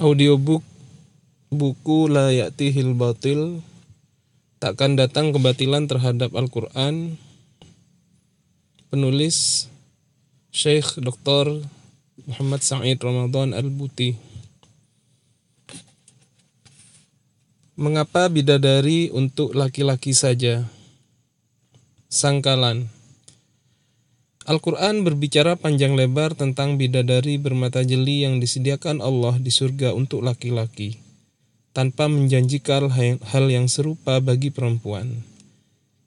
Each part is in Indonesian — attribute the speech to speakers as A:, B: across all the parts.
A: audiobook buku La Ya'tihil Batil Takkan datang kebatilan terhadap Al-Quran Penulis Syekh Dr. Muhammad Sa'id Ramadan Al-Buti Mengapa bidadari untuk laki-laki saja? Sangkalan Al-Quran berbicara panjang lebar tentang bidadari bermata jeli yang disediakan Allah di surga untuk laki-laki, tanpa menjanjikan hal yang serupa bagi perempuan.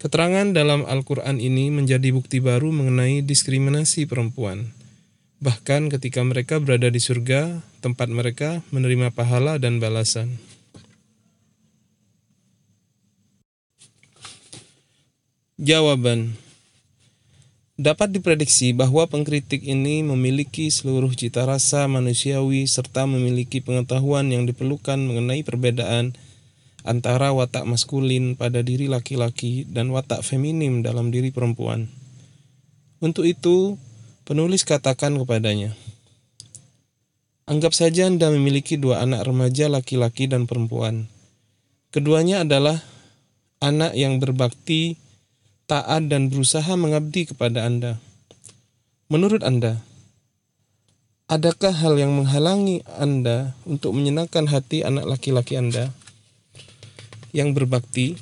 A: Keterangan dalam Al-Quran ini menjadi bukti baru mengenai diskriminasi perempuan. Bahkan ketika mereka berada di surga, tempat mereka menerima pahala dan balasan. Jawaban Dapat diprediksi bahwa pengkritik ini memiliki seluruh cita rasa manusiawi serta memiliki pengetahuan yang diperlukan mengenai perbedaan antara watak maskulin pada diri laki-laki dan watak feminim dalam diri perempuan. Untuk itu, penulis katakan kepadanya, Anggap saja Anda memiliki dua anak remaja laki-laki dan perempuan. Keduanya adalah anak yang berbakti taat dan berusaha mengabdi kepada Anda. Menurut Anda, adakah hal yang menghalangi Anda untuk menyenangkan hati anak laki-laki Anda yang berbakti,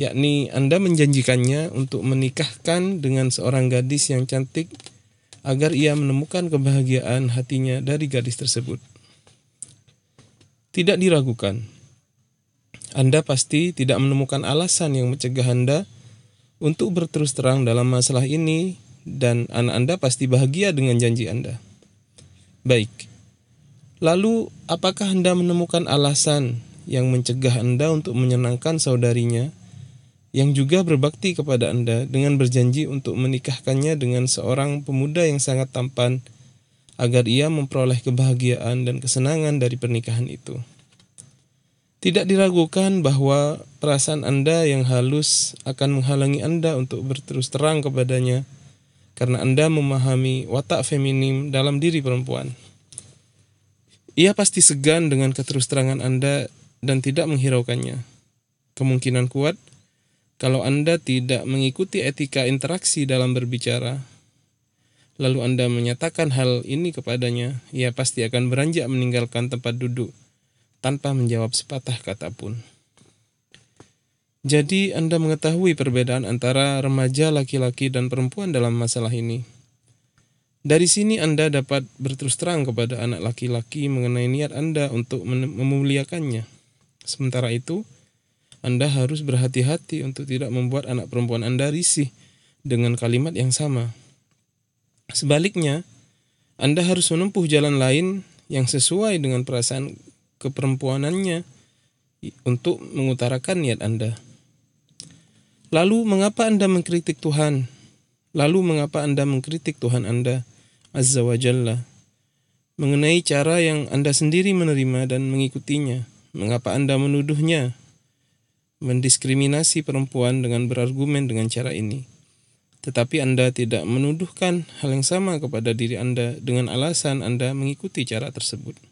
A: yakni Anda menjanjikannya untuk menikahkan dengan seorang gadis yang cantik agar ia menemukan kebahagiaan hatinya dari gadis tersebut? Tidak diragukan, Anda pasti tidak menemukan alasan yang mencegah Anda untuk berterus terang dalam masalah ini dan anak Anda pasti bahagia dengan janji Anda. Baik. Lalu, apakah Anda menemukan alasan yang mencegah Anda untuk menyenangkan saudarinya yang juga berbakti kepada Anda dengan berjanji untuk menikahkannya dengan seorang pemuda yang sangat tampan agar ia memperoleh kebahagiaan dan kesenangan dari pernikahan itu? Tidak diragukan bahwa perasaan Anda yang halus akan menghalangi Anda untuk berterus terang kepadanya karena Anda memahami watak feminim dalam diri perempuan. Ia pasti segan dengan keterus terangan Anda dan tidak menghiraukannya. Kemungkinan kuat kalau Anda tidak mengikuti etika interaksi dalam berbicara, lalu Anda menyatakan hal ini kepadanya, ia pasti akan beranjak meninggalkan tempat duduk tanpa menjawab sepatah kata pun. Jadi Anda mengetahui perbedaan antara remaja laki-laki dan perempuan dalam masalah ini. Dari sini Anda dapat berterus terang kepada anak laki-laki mengenai niat Anda untuk memuliakannya. Sementara itu, Anda harus berhati-hati untuk tidak membuat anak perempuan Anda risih dengan kalimat yang sama. Sebaliknya, Anda harus menempuh jalan lain yang sesuai dengan perasaan keperempuanannya untuk mengutarakan niat Anda. Lalu mengapa Anda mengkritik Tuhan? Lalu mengapa Anda mengkritik Tuhan Anda Azza wa Jalla? Mengenai cara yang Anda sendiri menerima dan mengikutinya, mengapa Anda menuduhnya mendiskriminasi perempuan dengan berargumen dengan cara ini? Tetapi Anda tidak menuduhkan hal yang sama kepada diri Anda dengan alasan Anda mengikuti cara tersebut.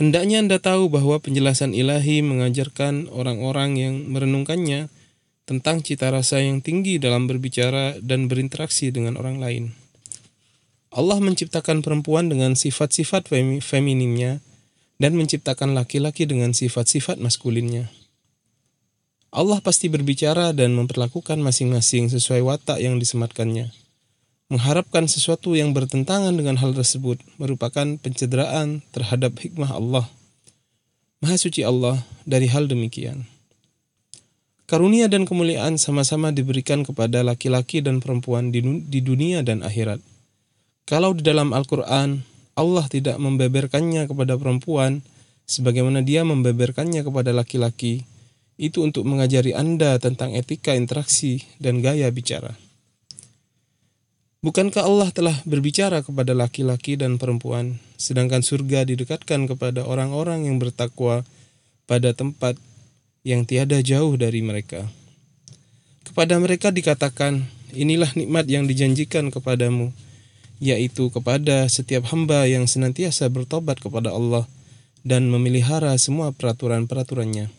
A: Hendaknya Anda tahu bahwa penjelasan ilahi mengajarkan orang-orang yang merenungkannya tentang cita rasa yang tinggi dalam berbicara dan berinteraksi dengan orang lain. Allah menciptakan perempuan dengan sifat-sifat feminimnya dan menciptakan laki-laki dengan sifat-sifat maskulinnya. Allah pasti berbicara dan memperlakukan masing-masing sesuai watak yang disematkannya. Mengharapkan sesuatu yang bertentangan dengan hal tersebut merupakan pencederaan terhadap hikmah Allah. Maha suci Allah dari hal demikian. Karunia dan kemuliaan sama-sama diberikan kepada laki-laki dan perempuan di dunia dan akhirat. Kalau di dalam Al-Quran, Allah tidak membeberkannya kepada perempuan sebagaimana dia membeberkannya kepada laki-laki, itu untuk mengajari Anda tentang etika interaksi dan gaya bicara. Bukankah Allah telah berbicara kepada laki-laki dan perempuan, sedangkan surga didekatkan kepada orang-orang yang bertakwa pada tempat yang tiada jauh dari mereka? Kepada mereka dikatakan, inilah nikmat yang dijanjikan kepadamu, yaitu kepada setiap hamba yang senantiasa bertobat kepada Allah dan memelihara semua peraturan-peraturannya,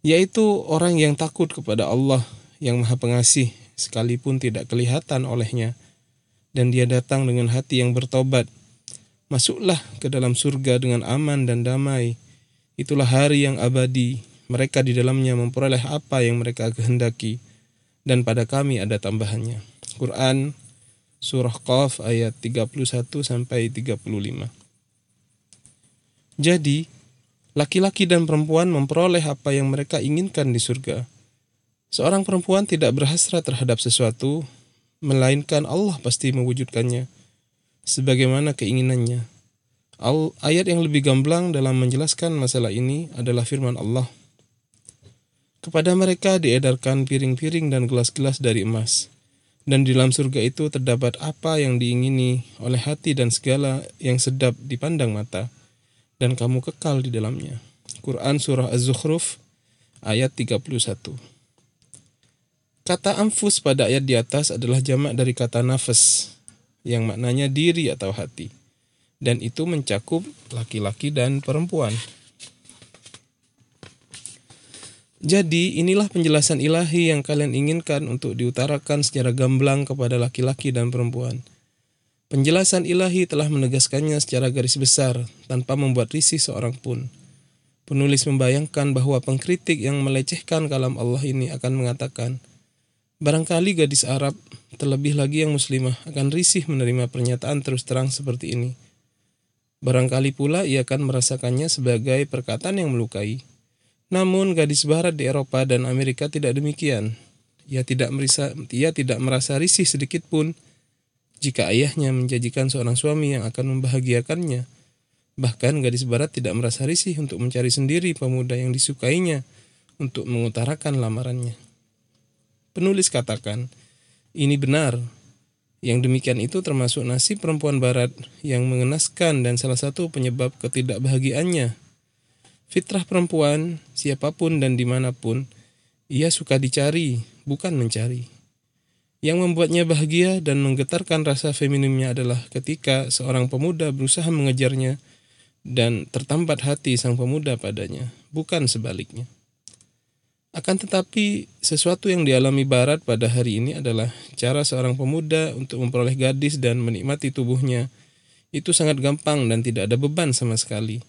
A: yaitu orang yang takut kepada Allah yang Maha Pengasih, sekalipun tidak kelihatan olehnya, dan dia datang dengan hati yang bertobat. Masuklah ke dalam surga dengan aman dan damai. Itulah hari yang abadi. Mereka di dalamnya memperoleh apa yang mereka kehendaki, dan pada kami ada tambahannya. Quran surah Qaf ayat 31 sampai 35. Jadi, laki-laki dan perempuan memperoleh apa yang mereka inginkan di surga. Seorang perempuan tidak berhasrat terhadap sesuatu, melainkan Allah pasti mewujudkannya sebagaimana keinginannya. Al ayat yang lebih gamblang dalam menjelaskan masalah ini adalah firman Allah. Kepada mereka diedarkan piring-piring dan gelas-gelas dari emas dan di dalam surga itu terdapat apa yang diingini oleh hati dan segala yang sedap dipandang mata, dan kamu kekal di dalamnya. Quran Surah Az-Zukhruf ayat 31 Kata anfus pada ayat di atas adalah jamak dari kata nafas, yang maknanya diri atau hati, dan itu mencakup laki-laki dan perempuan. Jadi, inilah penjelasan ilahi yang kalian inginkan untuk diutarakan secara gamblang kepada laki-laki dan perempuan. Penjelasan ilahi telah menegaskannya secara garis besar tanpa membuat risih seorang pun. Penulis membayangkan bahwa pengkritik yang melecehkan kalam Allah ini akan mengatakan, Barangkali gadis Arab, terlebih lagi yang muslimah, akan risih menerima pernyataan terus terang seperti ini. Barangkali pula ia akan merasakannya sebagai perkataan yang melukai. Namun gadis barat di Eropa dan Amerika tidak demikian. Ia tidak merasa, ia tidak merasa risih sedikit pun jika ayahnya menjanjikan seorang suami yang akan membahagiakannya. Bahkan gadis barat tidak merasa risih untuk mencari sendiri pemuda yang disukainya untuk mengutarakan lamarannya. Penulis katakan, ini benar. Yang demikian itu termasuk nasib perempuan barat yang mengenaskan dan salah satu penyebab ketidakbahagiaannya Fitrah perempuan, siapa pun dan di mana pun, ia suka dicari, bukan mencari. Yang membuatnya bahagia dan menggetarkan rasa feminimnya adalah ketika seorang pemuda berusaha mengejarnya dan tertambat hati sang pemuda padanya, bukan sebaliknya. Akan tetapi, sesuatu yang dialami Barat pada hari ini adalah cara seorang pemuda untuk memperoleh gadis dan menikmati tubuhnya. Itu sangat gampang dan tidak ada beban sama sekali.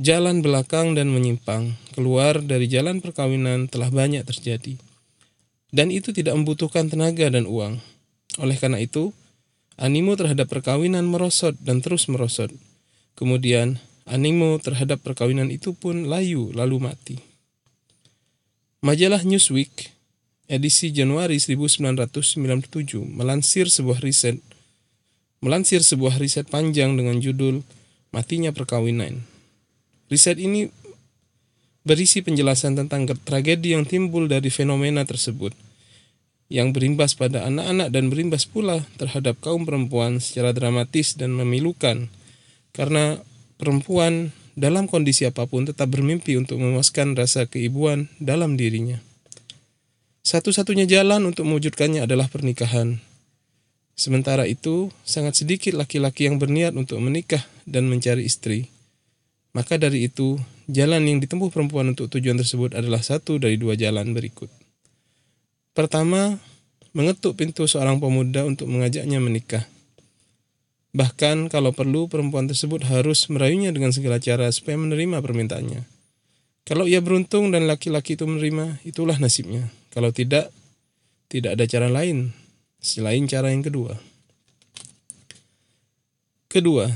A: Jalan belakang dan menyimpang keluar dari jalan perkawinan telah banyak terjadi. Dan itu tidak membutuhkan tenaga dan uang. Oleh karena itu, animo terhadap perkawinan merosot dan terus merosot. Kemudian, animo terhadap perkawinan itu pun layu lalu mati. Majalah Newsweek edisi Januari 1997 melansir sebuah riset melansir sebuah riset panjang dengan judul Matinya Perkawinan. Riset ini berisi penjelasan tentang tragedi yang timbul dari fenomena tersebut, yang berimbas pada anak-anak dan berimbas pula terhadap kaum perempuan secara dramatis dan memilukan, karena perempuan dalam kondisi apa pun tetap bermimpi untuk memuaskan rasa keibuan dalam dirinya. Satu-satunya jalan untuk mewujudkannya adalah pernikahan. Sementara itu, sangat sedikit laki-laki yang berniat untuk menikah dan mencari istri. Maka dari itu, jalan yang ditempuh perempuan untuk tujuan tersebut adalah satu dari dua jalan berikut. Pertama, mengetuk pintu seorang pemuda untuk mengajaknya menikah. Bahkan kalau perlu, perempuan tersebut harus merayunya dengan segala cara supaya menerima permintaannya. Kalau ia beruntung dan laki-laki itu menerima, itulah nasibnya. Kalau tidak, tidak ada cara lain selain cara yang kedua. Kedua,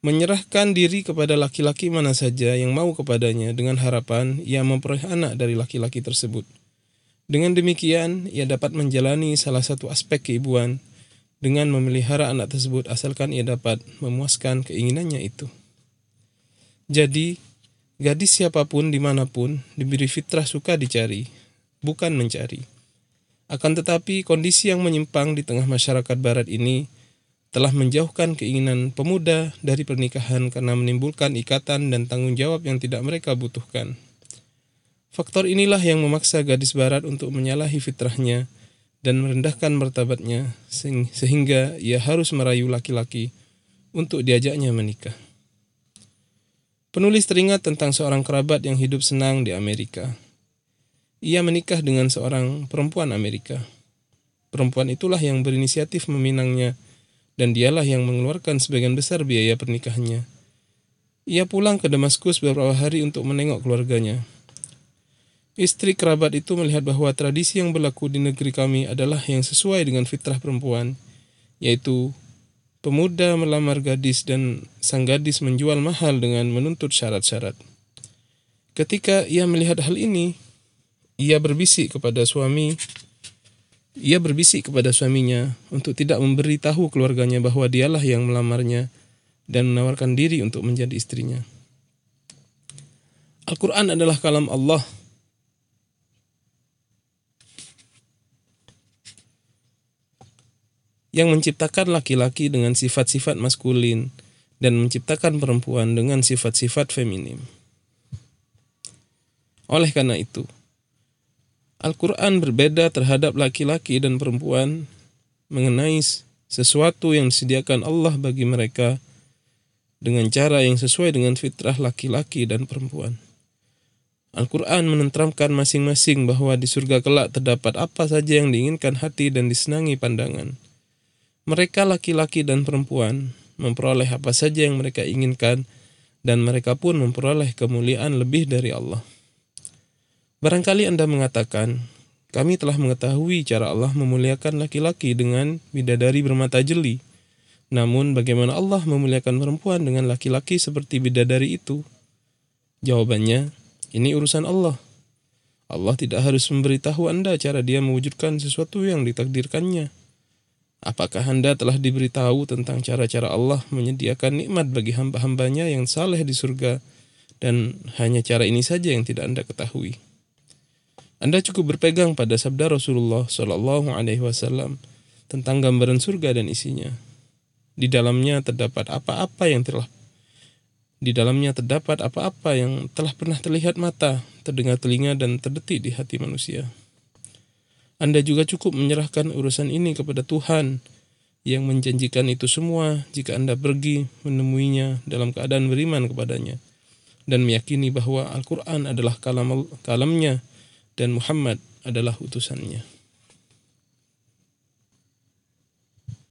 A: menyerahkan diri kepada laki-laki mana saja yang mau kepadanya dengan harapan ia memperoleh anak dari laki-laki tersebut. Dengan demikian, ia dapat menjalani salah satu aspek keibuan dengan memelihara anak tersebut asalkan ia dapat memuaskan keinginannya itu. Jadi, gadis siapa pun di mana pun diberi fitrah suka dicari, bukan mencari. Akan tetapi kondisi yang menyimpang di tengah masyarakat barat ini telah menjauhkan keinginan pemuda dari pernikahan karena menimbulkan ikatan dan tanggung jawab yang tidak mereka butuhkan. Faktor inilah yang memaksa gadis barat untuk menyalahi fitrahnya dan merendahkan martabatnya sehingga ia harus merayu laki-laki untuk diajaknya menikah. Penulis teringat tentang seorang kerabat yang hidup senang di Amerika. Ia menikah dengan seorang perempuan Amerika. Perempuan itulah yang berinisiatif meminangnya dan dialah yang mengeluarkan sebagian besar biaya pernikahannya. Ia pulang ke Damaskus beberapa hari untuk menengok keluarganya. Istri kerabat itu melihat bahwa tradisi yang berlaku di negeri kami adalah yang sesuai dengan fitrah perempuan, yaitu pemuda melamar gadis dan sang gadis menjual mahal dengan menuntut syarat-syarat. Ketika ia melihat hal ini, ia berbisik kepada suami, ia berbisik kepada suaminya untuk tidak memberitahu keluarganya bahwa dialah yang melamarnya dan menawarkan diri untuk menjadi istrinya. Al-Quran adalah kalam Allah yang menciptakan laki-laki dengan sifat-sifat maskulin dan menciptakan perempuan dengan sifat-sifat feminim. Oleh karena itu, Al-Quran berbeda terhadap laki-laki dan perempuan mengenai sesuatu yang disediakan Allah bagi mereka dengan cara yang sesuai dengan fitrah laki-laki dan perempuan. Al-Quran menentramkan masing-masing bahwa di surga kelak terdapat apa saja yang diinginkan hati dan disenangi pandangan. Mereka laki-laki dan perempuan memperoleh apa saja yang mereka inginkan dan mereka pun memperoleh kemuliaan lebih dari Allah. Barangkali Anda mengatakan, kami telah mengetahui cara Allah memuliakan laki-laki dengan bidadari bermata jeli. Namun bagaimana Allah memuliakan perempuan dengan laki-laki seperti bidadari itu? Jawabannya, ini urusan Allah. Allah tidak harus memberitahu Anda cara dia mewujudkan sesuatu yang ditakdirkannya. Apakah Anda telah diberitahu tentang cara-cara Allah menyediakan nikmat bagi hamba-hambanya yang saleh di surga dan hanya cara ini saja yang tidak Anda ketahui? Anda cukup berpegang pada sabda Rasulullah Shallallahu Alaihi Wasallam tentang gambaran surga dan isinya. Di dalamnya terdapat apa-apa yang telah di dalamnya terdapat apa-apa yang telah pernah terlihat mata, terdengar telinga, dan terdetik di hati manusia. Anda juga cukup menyerahkan urusan ini kepada Tuhan yang menjanjikan itu semua jika Anda pergi menemuinya dalam keadaan beriman kepadanya dan meyakini bahwa Al-Quran adalah kalam kalamnya dan Muhammad adalah utusannya.